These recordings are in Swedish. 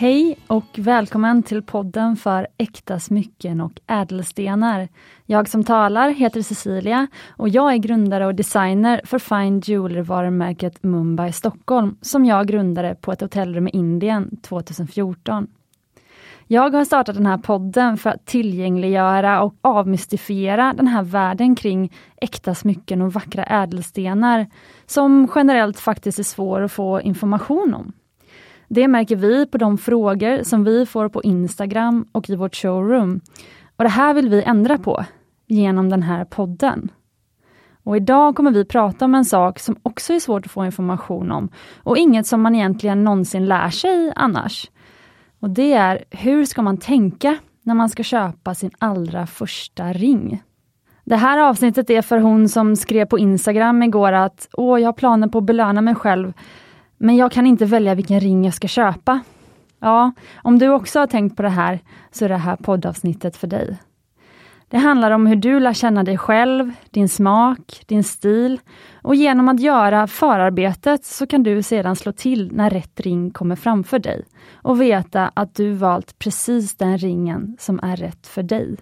Hej och välkommen till podden för äkta smycken och ädelstenar. Jag som talar heter Cecilia och jag är grundare och designer för Fine Jewelry-varumärket Mumbai Stockholm som jag grundade på ett hotellrum i Indien 2014. Jag har startat den här podden för att tillgängliggöra och avmystifiera den här världen kring äkta smycken och vackra ädelstenar som generellt faktiskt är svår att få information om. Det märker vi på de frågor som vi får på Instagram och i vårt showroom. Och det här vill vi ändra på genom den här podden. Och idag kommer vi prata om en sak som också är svårt att få information om och inget som man egentligen någonsin lär sig annars. Och det är, hur ska man tänka när man ska köpa sin allra första ring? Det här avsnittet är för hon som skrev på Instagram igår att Åh, jag har planer på att belöna mig själv men jag kan inte välja vilken ring jag ska köpa. Ja, om du också har tänkt på det här, så är det här poddavsnittet för dig. Det handlar om hur du lär känna dig själv, din smak, din stil och genom att göra förarbetet så kan du sedan slå till när rätt ring kommer framför dig och veta att du valt precis den ringen som är rätt för dig.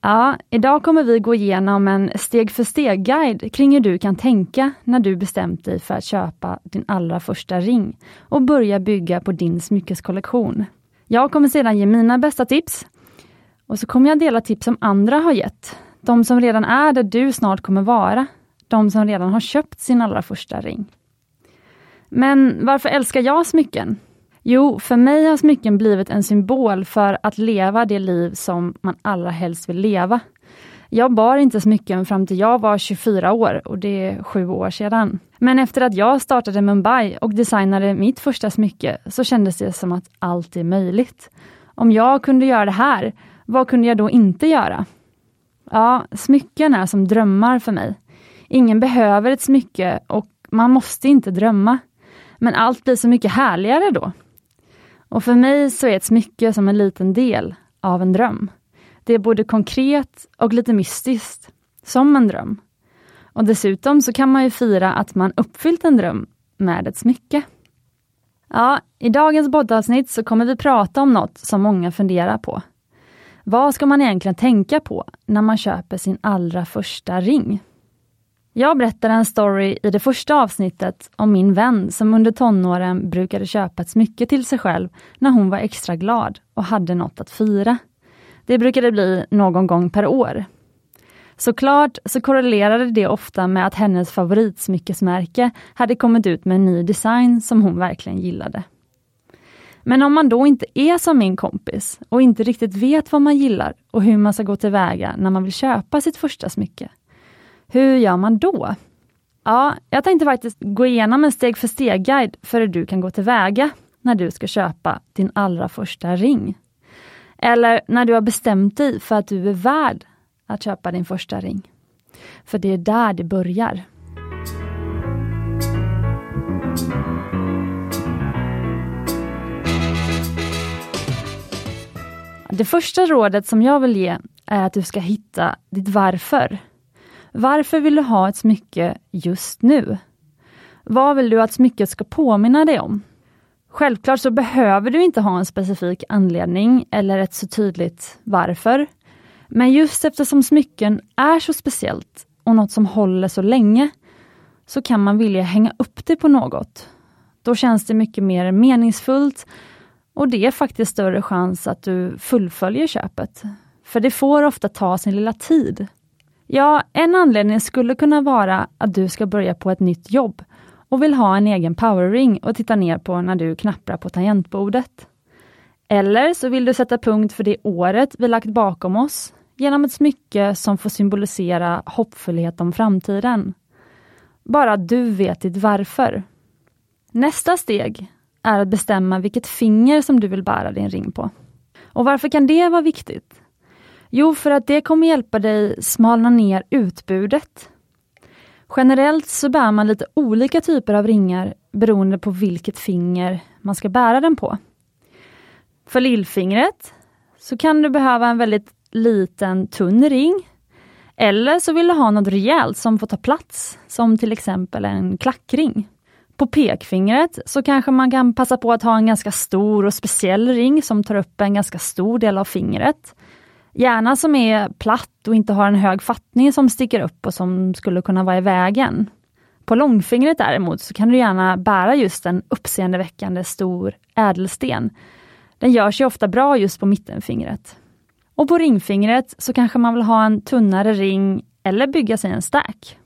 Ja, idag kommer vi gå igenom en steg för steg-guide kring hur du kan tänka när du bestämt dig för att köpa din allra första ring och börja bygga på din smyckeskollektion. Jag kommer sedan ge mina bästa tips och så kommer jag dela tips som andra har gett. De som redan är där du snart kommer vara. De som redan har köpt sin allra första ring. Men varför älskar jag smycken? Jo, för mig har smycken blivit en symbol för att leva det liv som man allra helst vill leva. Jag bar inte smycken fram till jag var 24 år och det är sju år sedan. Men efter att jag startade Mumbai och designade mitt första smycke så kändes det som att allt är möjligt. Om jag kunde göra det här, vad kunde jag då inte göra? Ja, smycken är som drömmar för mig. Ingen behöver ett smycke och man måste inte drömma. Men allt blir så mycket härligare då. Och för mig så är ett smycke som en liten del av en dröm. Det är både konkret och lite mystiskt, som en dröm. Och dessutom så kan man ju fira att man uppfyllt en dröm med ett smycke. Ja, i dagens poddavsnitt så kommer vi prata om något som många funderar på. Vad ska man egentligen tänka på när man köper sin allra första ring? Jag berättar en story i det första avsnittet om min vän som under tonåren brukade köpa ett smycke till sig själv när hon var extra glad och hade något att fira. Det brukade bli någon gång per år. Såklart så korrelerade det ofta med att hennes favoritsmyckesmärke hade kommit ut med en ny design som hon verkligen gillade. Men om man då inte är som min kompis och inte riktigt vet vad man gillar och hur man ska gå tillväga när man vill köpa sitt första smycke, hur gör man då? Ja, jag tänkte faktiskt gå igenom en steg för steg-guide för hur du kan gå tillväga när du ska köpa din allra första ring. Eller när du har bestämt dig för att du är värd att köpa din första ring. För det är där det börjar. Det första rådet som jag vill ge är att du ska hitta ditt varför. Varför vill du ha ett smycke just nu? Vad vill du att smycket ska påminna dig om? Självklart så behöver du inte ha en specifik anledning eller ett så tydligt varför. Men just eftersom smycken är så speciellt och något som håller så länge, så kan man vilja hänga upp det på något. Då känns det mycket mer meningsfullt och det är faktiskt större chans att du fullföljer köpet. För det får ofta ta sin lilla tid. Ja, en anledning skulle kunna vara att du ska börja på ett nytt jobb och vill ha en egen powerring att titta ner på när du knapprar på tangentbordet. Eller så vill du sätta punkt för det året vi lagt bakom oss genom ett smycke som får symbolisera hoppfullhet om framtiden. Bara du vet ditt varför. Nästa steg är att bestämma vilket finger som du vill bära din ring på. Och varför kan det vara viktigt? Jo, för att det kommer hjälpa dig smalna ner utbudet. Generellt så bär man lite olika typer av ringar beroende på vilket finger man ska bära den på. För lillfingret så kan du behöva en väldigt liten tunn ring. Eller så vill du ha något rejält som får ta plats, som till exempel en klackring. På pekfingret så kanske man kan passa på att ha en ganska stor och speciell ring som tar upp en ganska stor del av fingret. Gärna som är platt och inte har en hög fattning som sticker upp och som skulle kunna vara i vägen. På långfingret däremot så kan du gärna bära just en uppseendeväckande stor ädelsten. Den gör sig ofta bra just på mittenfingret. Och på ringfingret så kanske man vill ha en tunnare ring eller bygga sig en stack.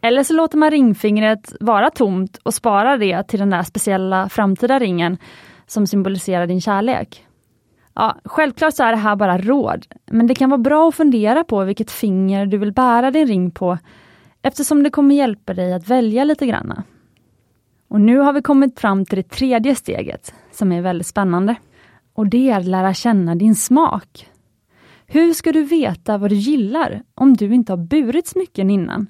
Eller så låter man ringfingret vara tomt och sparar det till den där speciella framtida ringen som symboliserar din kärlek. Ja, självklart så är det här bara råd, men det kan vara bra att fundera på vilket finger du vill bära din ring på eftersom det kommer hjälpa dig att välja lite granna. Och nu har vi kommit fram till det tredje steget som är väldigt spännande. Och det är att lära känna din smak. Hur ska du veta vad du gillar om du inte har burit smycken innan?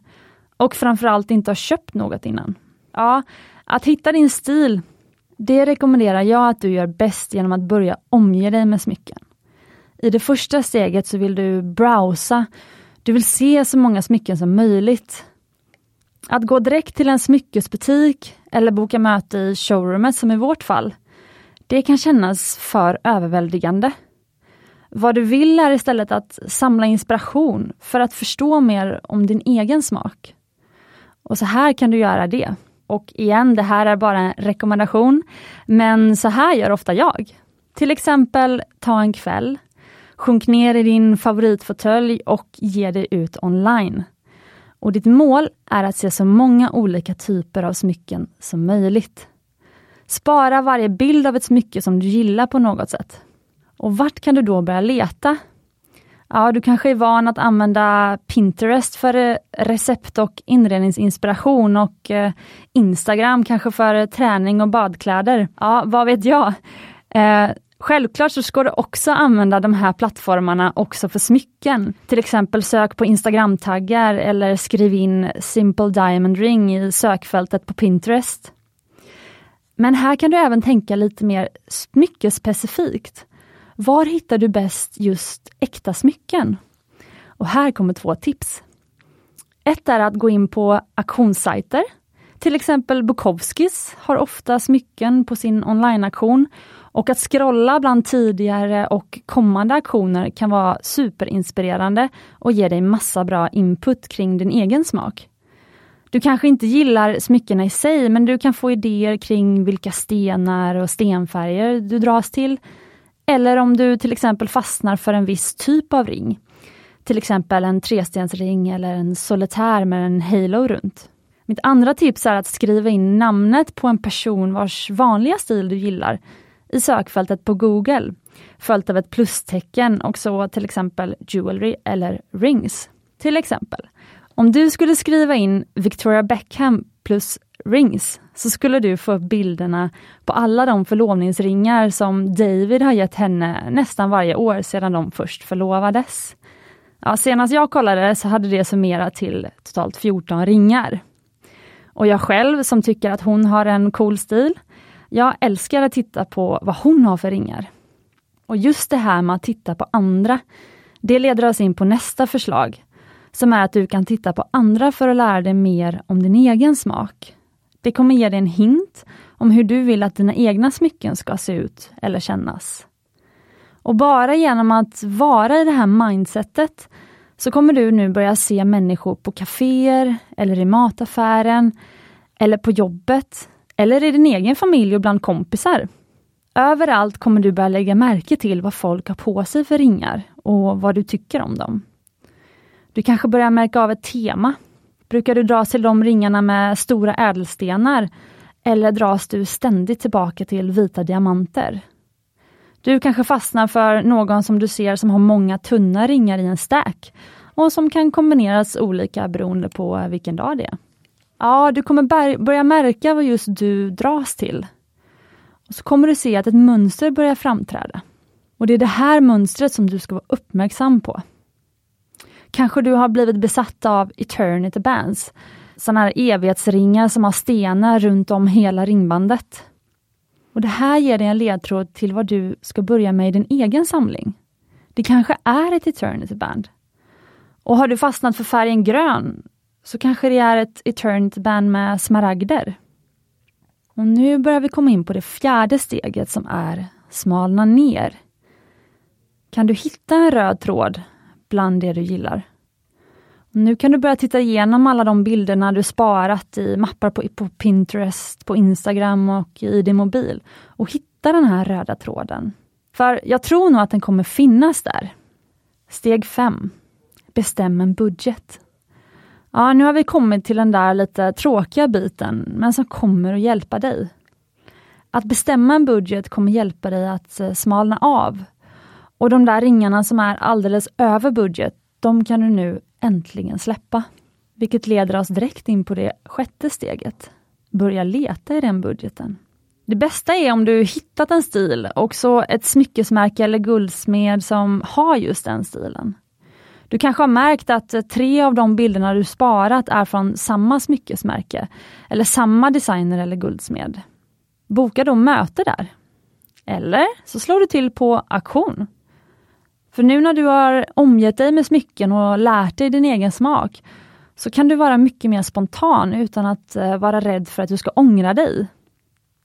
Och framförallt inte har köpt något innan. Ja, att hitta din stil, det rekommenderar jag att du gör bäst genom att börja omge dig med smycken. I det första steget så vill du browsa, du vill se så många smycken som möjligt. Att gå direkt till en smyckesbutik eller boka möte i showroomet som i vårt fall, det kan kännas för överväldigande. Vad du vill är istället att samla inspiration för att förstå mer om din egen smak. Och så här kan du göra det. Och igen, det här är bara en rekommendation, men så här gör ofta jag. Till exempel, ta en kväll, sjunk ner i din favoritfåtölj och ge dig ut online. Och ditt mål är att se så många olika typer av smycken som möjligt. Spara varje bild av ett smycke som du gillar på något sätt. Och vart kan du då börja leta? Ja, du kanske är van att använda Pinterest för eh, recept och inredningsinspiration och eh, Instagram kanske för eh, träning och badkläder. Ja, vad vet jag? Självklart så ska du också använda de här plattformarna också för smycken. Till exempel sök på Instagram-taggar eller skriv in Simple Diamond Ring i sökfältet på Pinterest. Men här kan du även tänka lite mer smyckespecifikt. Var hittar du bäst just äkta smycken? Och här kommer två tips. Ett är att gå in på auktionssajter. Till exempel Bukowskis har ofta smycken på sin onlineauktion och att scrolla bland tidigare och kommande aktioner kan vara superinspirerande och ge dig massa bra input kring din egen smak. Du kanske inte gillar smyckena i sig, men du kan få idéer kring vilka stenar och stenfärger du dras till. Eller om du till exempel fastnar för en viss typ av ring. Till exempel en trestensring eller en solitär med en halo runt. Mitt andra tips är att skriva in namnet på en person vars vanliga stil du gillar i sökfältet på Google, följt av ett plustecken och så till exempel jewelry eller rings. Till exempel, om du skulle skriva in Victoria Beckham plus rings så skulle du få upp bilderna på alla de förlovningsringar som David har gett henne nästan varje år sedan de först förlovades. Ja, senast jag kollade så hade det summerat till totalt 14 ringar. Och jag själv som tycker att hon har en cool stil, jag älskar att titta på vad hon har för ringar. Och just det här med att titta på andra, det leder oss in på nästa förslag, som är att du kan titta på andra för att lära dig mer om din egen smak. Det kommer ge dig en hint om hur du vill att dina egna smycken ska se ut eller kännas. Och bara genom att vara i det här mindsetet så kommer du nu börja se människor på kaféer eller i mataffären eller på jobbet eller i din egen familj och bland kompisar. Överallt kommer du börja lägga märke till vad folk har på sig för ringar och vad du tycker om dem. Du kanske börjar märka av ett tema. Brukar du dras till de ringarna med stora ädelstenar? Eller dras du ständigt tillbaka till vita diamanter? Du kanske fastnar för någon som du ser som har många tunna ringar i en stack och som kan kombineras olika beroende på vilken dag det är. Ja, du kommer börja märka vad just du dras till. Och Så kommer du se att ett mönster börjar framträda. Och det är det här mönstret som du ska vara uppmärksam på. Kanske du har blivit besatt av Eternity Bands, sådana här evighetsringar som har stenar runt om hela ringbandet. Och Det här ger dig en ledtråd till vad du ska börja med i din egen samling. Det kanske är ett Eternity Band. Och har du fastnat för färgen grön, så kanske det är ett Eternity Band med smaragder. Och nu börjar vi komma in på det fjärde steget som är smalna ner. Kan du hitta en röd tråd bland det du gillar? Nu kan du börja titta igenom alla de bilderna du sparat i mappar på, på Pinterest, på Instagram och i din mobil och hitta den här röda tråden. För jag tror nog att den kommer finnas där. Steg 5. Bestäm en budget. Ja, nu har vi kommit till den där lite tråkiga biten, men som kommer att hjälpa dig. Att bestämma en budget kommer hjälpa dig att eh, smalna av. Och de där ringarna som är alldeles över budget, de kan du nu äntligen släppa. Vilket leder oss direkt in på det sjätte steget. Börja leta i den budgeten. Det bästa är om du hittat en stil, också ett smyckesmärke eller guldsmed som har just den stilen. Du kanske har märkt att tre av de bilderna du sparat är från samma smyckesmärke eller samma designer eller guldsmed. Boka då möte där. Eller så slår du till på auktion. För nu när du har omgett dig med smycken och lärt dig din egen smak, så kan du vara mycket mer spontan utan att eh, vara rädd för att du ska ångra dig.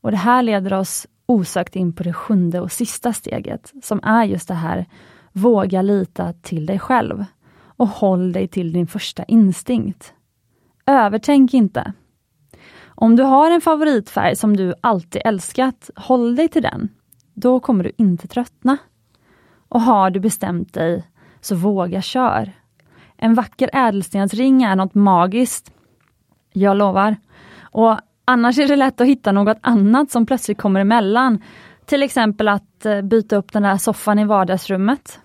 Och Det här leder oss osökt in på det sjunde och sista steget, som är just det här, våga lita till dig själv och håll dig till din första instinkt. Övertänk inte. Om du har en favoritfärg som du alltid älskat, håll dig till den. Då kommer du inte tröttna. Och har du bestämt dig, så våga kör. En vacker ädelstensring är något magiskt. Jag lovar. Och annars är det lätt att hitta något annat som plötsligt kommer emellan. Till exempel att eh, byta upp den där soffan i vardagsrummet,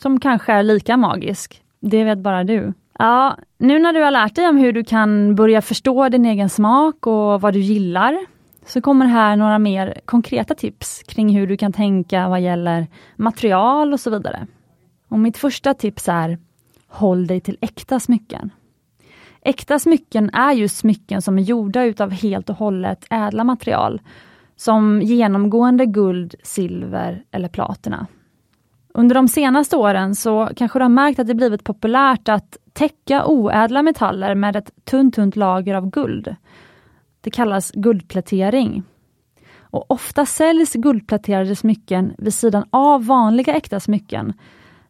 som kanske är lika magisk. Det vet bara du. Ja, nu när du har lärt dig om hur du kan börja förstå din egen smak och vad du gillar, så kommer här några mer konkreta tips kring hur du kan tänka vad gäller material och så vidare. Och mitt första tips är Håll dig till äkta smycken. Äkta smycken är just smycken som är gjorda utav helt och hållet ädla material, som genomgående guld, silver eller platina. Under de senaste åren så kanske du har märkt att det blivit populärt att täcka oädla metaller med ett tunt, tunt lager av guld. Det kallas guldplätering. Och ofta säljs guldpläterade smycken vid sidan av vanliga äkta smycken,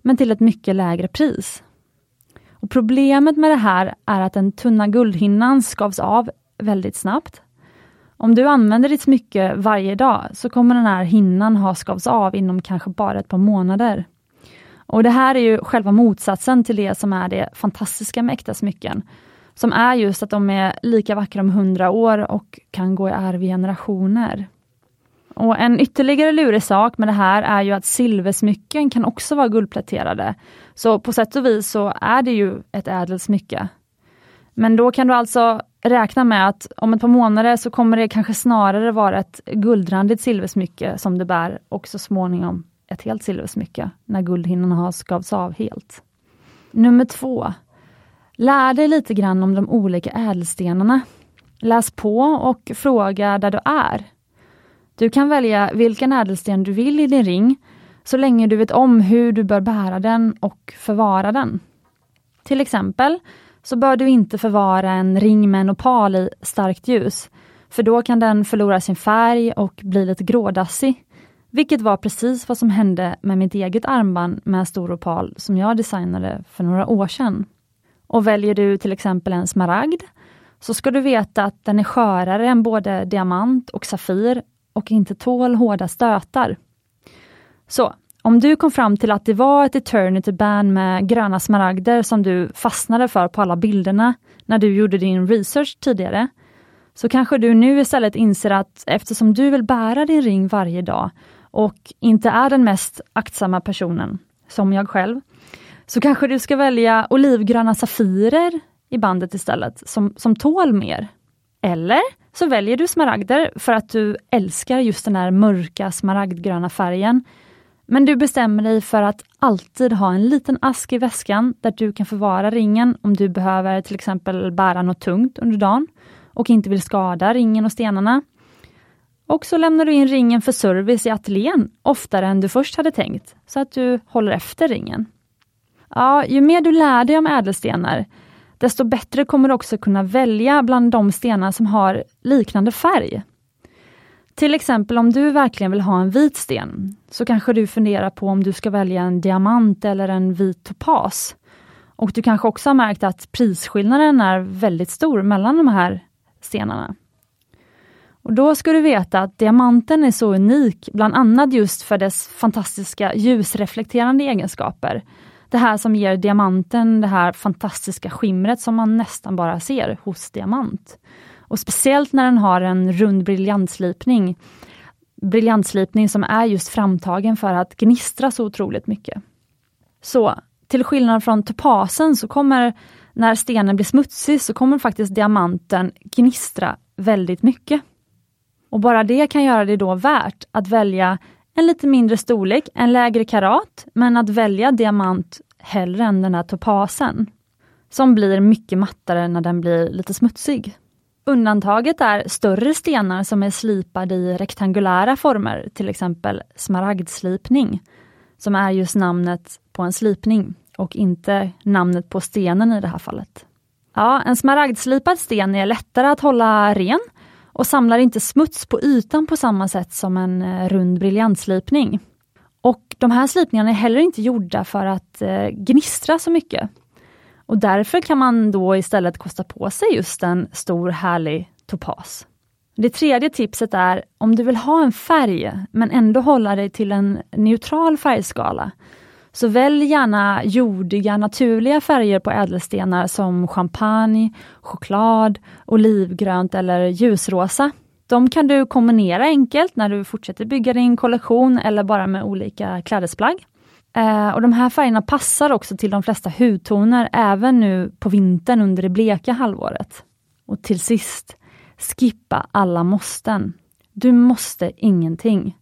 men till ett mycket lägre pris. Och Problemet med det här är att den tunna guldhinnan skavs av väldigt snabbt. Om du använder ditt smycke varje dag så kommer den här hinnan ha skavs av inom kanske bara ett par månader. Och Det här är ju själva motsatsen till det som är det fantastiska med äkta smycken, som är just att de är lika vackra om hundra år och kan gå i arv i generationer. Och En ytterligare lurig sak med det här är ju att silversmycken kan också vara guldpläterade. Så på sätt och vis så är det ju ett ädelt smycke. Men då kan du alltså räkna med att om ett par månader så kommer det kanske snarare vara ett guldrandigt silversmycke som du bär och så småningom ett helt silversmycke när guldhinnan har skavts av helt. Nummer två. Lär dig lite grann om de olika ädelstenarna. Läs på och fråga där du är. Du kan välja vilken ädelsten du vill i din ring, så länge du vet om hur du bör bära den och förvara den. Till exempel så bör du inte förvara en ring med en opal i starkt ljus, för då kan den förlora sin färg och bli lite grådassig. Vilket var precis vad som hände med mitt eget armband med stor opal som jag designade för några år sedan. Och väljer du till exempel en smaragd, så ska du veta att den är skörare än både diamant och safir och inte tål hårda stötar. Så, om du kom fram till att det var ett Eternity Band med gröna smaragder som du fastnade för på alla bilderna när du gjorde din research tidigare, så kanske du nu istället inser att eftersom du vill bära din ring varje dag och inte är den mest aktsamma personen, som jag själv, så kanske du ska välja olivgröna safirer i bandet istället, som, som tål mer. Eller så väljer du smaragder för att du älskar just den här mörka smaragdgröna färgen. Men du bestämmer dig för att alltid ha en liten ask i väskan där du kan förvara ringen om du behöver till exempel bära något tungt under dagen och inte vill skada ringen och stenarna. Och så lämnar du in ringen för service i ateljén oftare än du först hade tänkt, så att du håller efter ringen. Ja, ju mer du lär dig om ädelstenar, desto bättre kommer du också kunna välja bland de stenar som har liknande färg. Till exempel om du verkligen vill ha en vit sten, så kanske du funderar på om du ska välja en diamant eller en vit topas. Och du kanske också har märkt att prisskillnaden är väldigt stor mellan de här stenarna. Och Då ska du veta att diamanten är så unik, bland annat just för dess fantastiska ljusreflekterande egenskaper. Det här som ger diamanten det här fantastiska skimret som man nästan bara ser hos diamant. Och speciellt när den har en rund briljantslipning. Briljantslipning som är just framtagen för att gnistra så otroligt mycket. Så till skillnad från topasen så kommer, när stenen blir smutsig, så kommer faktiskt diamanten gnistra väldigt mycket. Och bara det kan göra det då värt att välja en lite mindre storlek, en lägre karat, men att välja diamant hellre än den här topasen. Som blir mycket mattare när den blir lite smutsig. Undantaget är större stenar som är slipade i rektangulära former, till exempel smaragdslipning, som är just namnet på en slipning och inte namnet på stenen i det här fallet. Ja, en smaragdslipad sten är lättare att hålla ren och samlar inte smuts på ytan på samma sätt som en eh, rund briljantslipning. Och de här slipningarna är heller inte gjorda för att eh, gnistra så mycket. Och därför kan man då istället kosta på sig just en stor härlig topas. Det tredje tipset är om du vill ha en färg men ändå hålla dig till en neutral färgskala. Så välj gärna jordiga naturliga färger på ädelstenar som champagne, choklad, olivgrönt eller ljusrosa. De kan du kombinera enkelt när du fortsätter bygga din kollektion eller bara med olika klädesplagg. Eh, och De här färgerna passar också till de flesta hudtoner även nu på vintern under det bleka halvåret. Och till sist, skippa alla måsten. Du måste ingenting.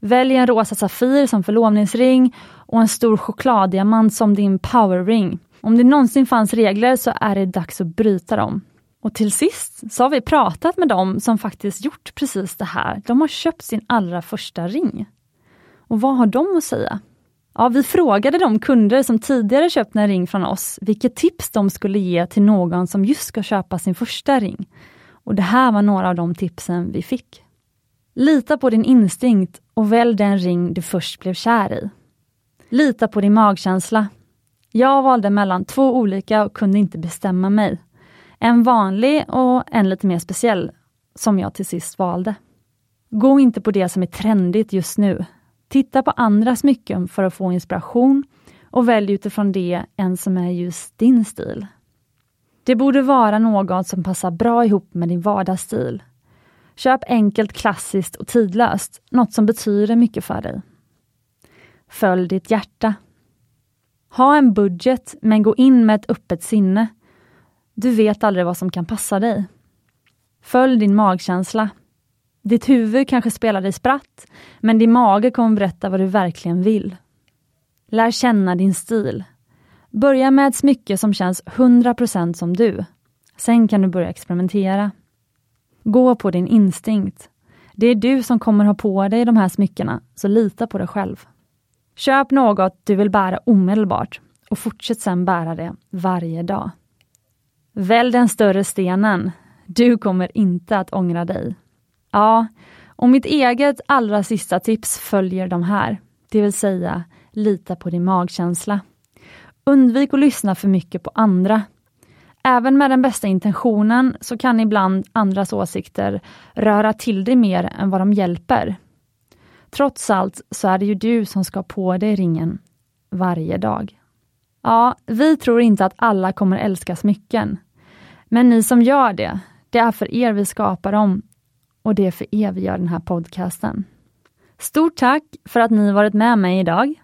Välj en rosa Safir som förlovningsring och en stor chokladdiamant som din powerring. Om det någonsin fanns regler så är det dags att bryta dem. Och till sist så har vi pratat med dem som faktiskt gjort precis det här. De har köpt sin allra första ring. Och vad har de att säga? Ja, vi frågade de kunder som tidigare köpt en ring från oss vilket tips de skulle ge till någon som just ska köpa sin första ring. Och det här var några av de tipsen vi fick. Lita på din instinkt och välj den ring du först blev kär i. Lita på din magkänsla. Jag valde mellan två olika och kunde inte bestämma mig. En vanlig och en lite mer speciell, som jag till sist valde. Gå inte på det som är trendigt just nu. Titta på andra smycken för att få inspiration och välj utifrån det en som är just din stil. Det borde vara något som passar bra ihop med din vardagsstil. Köp enkelt, klassiskt och tidlöst, något som betyder mycket för dig. Följ ditt hjärta. Ha en budget, men gå in med ett öppet sinne. Du vet aldrig vad som kan passa dig. Följ din magkänsla. Ditt huvud kanske spelar dig spratt, men din mage kommer berätta vad du verkligen vill. Lär känna din stil. Börja med ett smycke som känns 100% som du. Sen kan du börja experimentera. Gå på din instinkt. Det är du som kommer ha på dig de här smyckena, så lita på dig själv. Köp något du vill bära omedelbart och fortsätt sedan bära det varje dag. Välj den större stenen. Du kommer inte att ångra dig. Ja, och mitt eget allra sista tips följer de här, det vill säga lita på din magkänsla. Undvik att lyssna för mycket på andra. Även med den bästa intentionen så kan ibland andras åsikter röra till dig mer än vad de hjälper. Trots allt så är det ju du som ska på dig ringen varje dag. Ja, vi tror inte att alla kommer älska smycken. Men ni som gör det, det är för er vi skapar dem och det är för er vi gör den här podcasten. Stort tack för att ni varit med mig idag.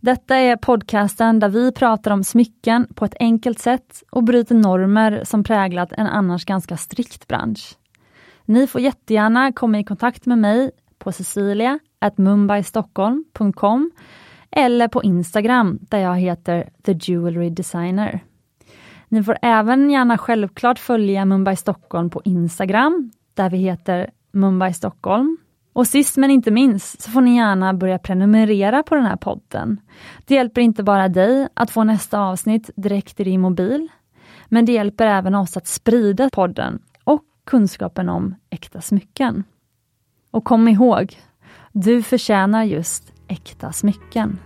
Detta är podcasten där vi pratar om smycken på ett enkelt sätt och bryter normer som präglat en annars ganska strikt bransch. Ni får jättegärna komma i kontakt med mig på Cecilia MumbaiStockholm.com eller på Instagram där jag heter The Jewelry Designer. Ni får även gärna självklart följa Mumbai Stockholm på Instagram där vi heter Mumbai Stockholm. Och sist men inte minst så får ni gärna börja prenumerera på den här podden. Det hjälper inte bara dig att få nästa avsnitt direkt i din mobil, men det hjälper även oss att sprida podden och kunskapen om äkta smycken. Och kom ihåg, du förtjänar just äkta smycken.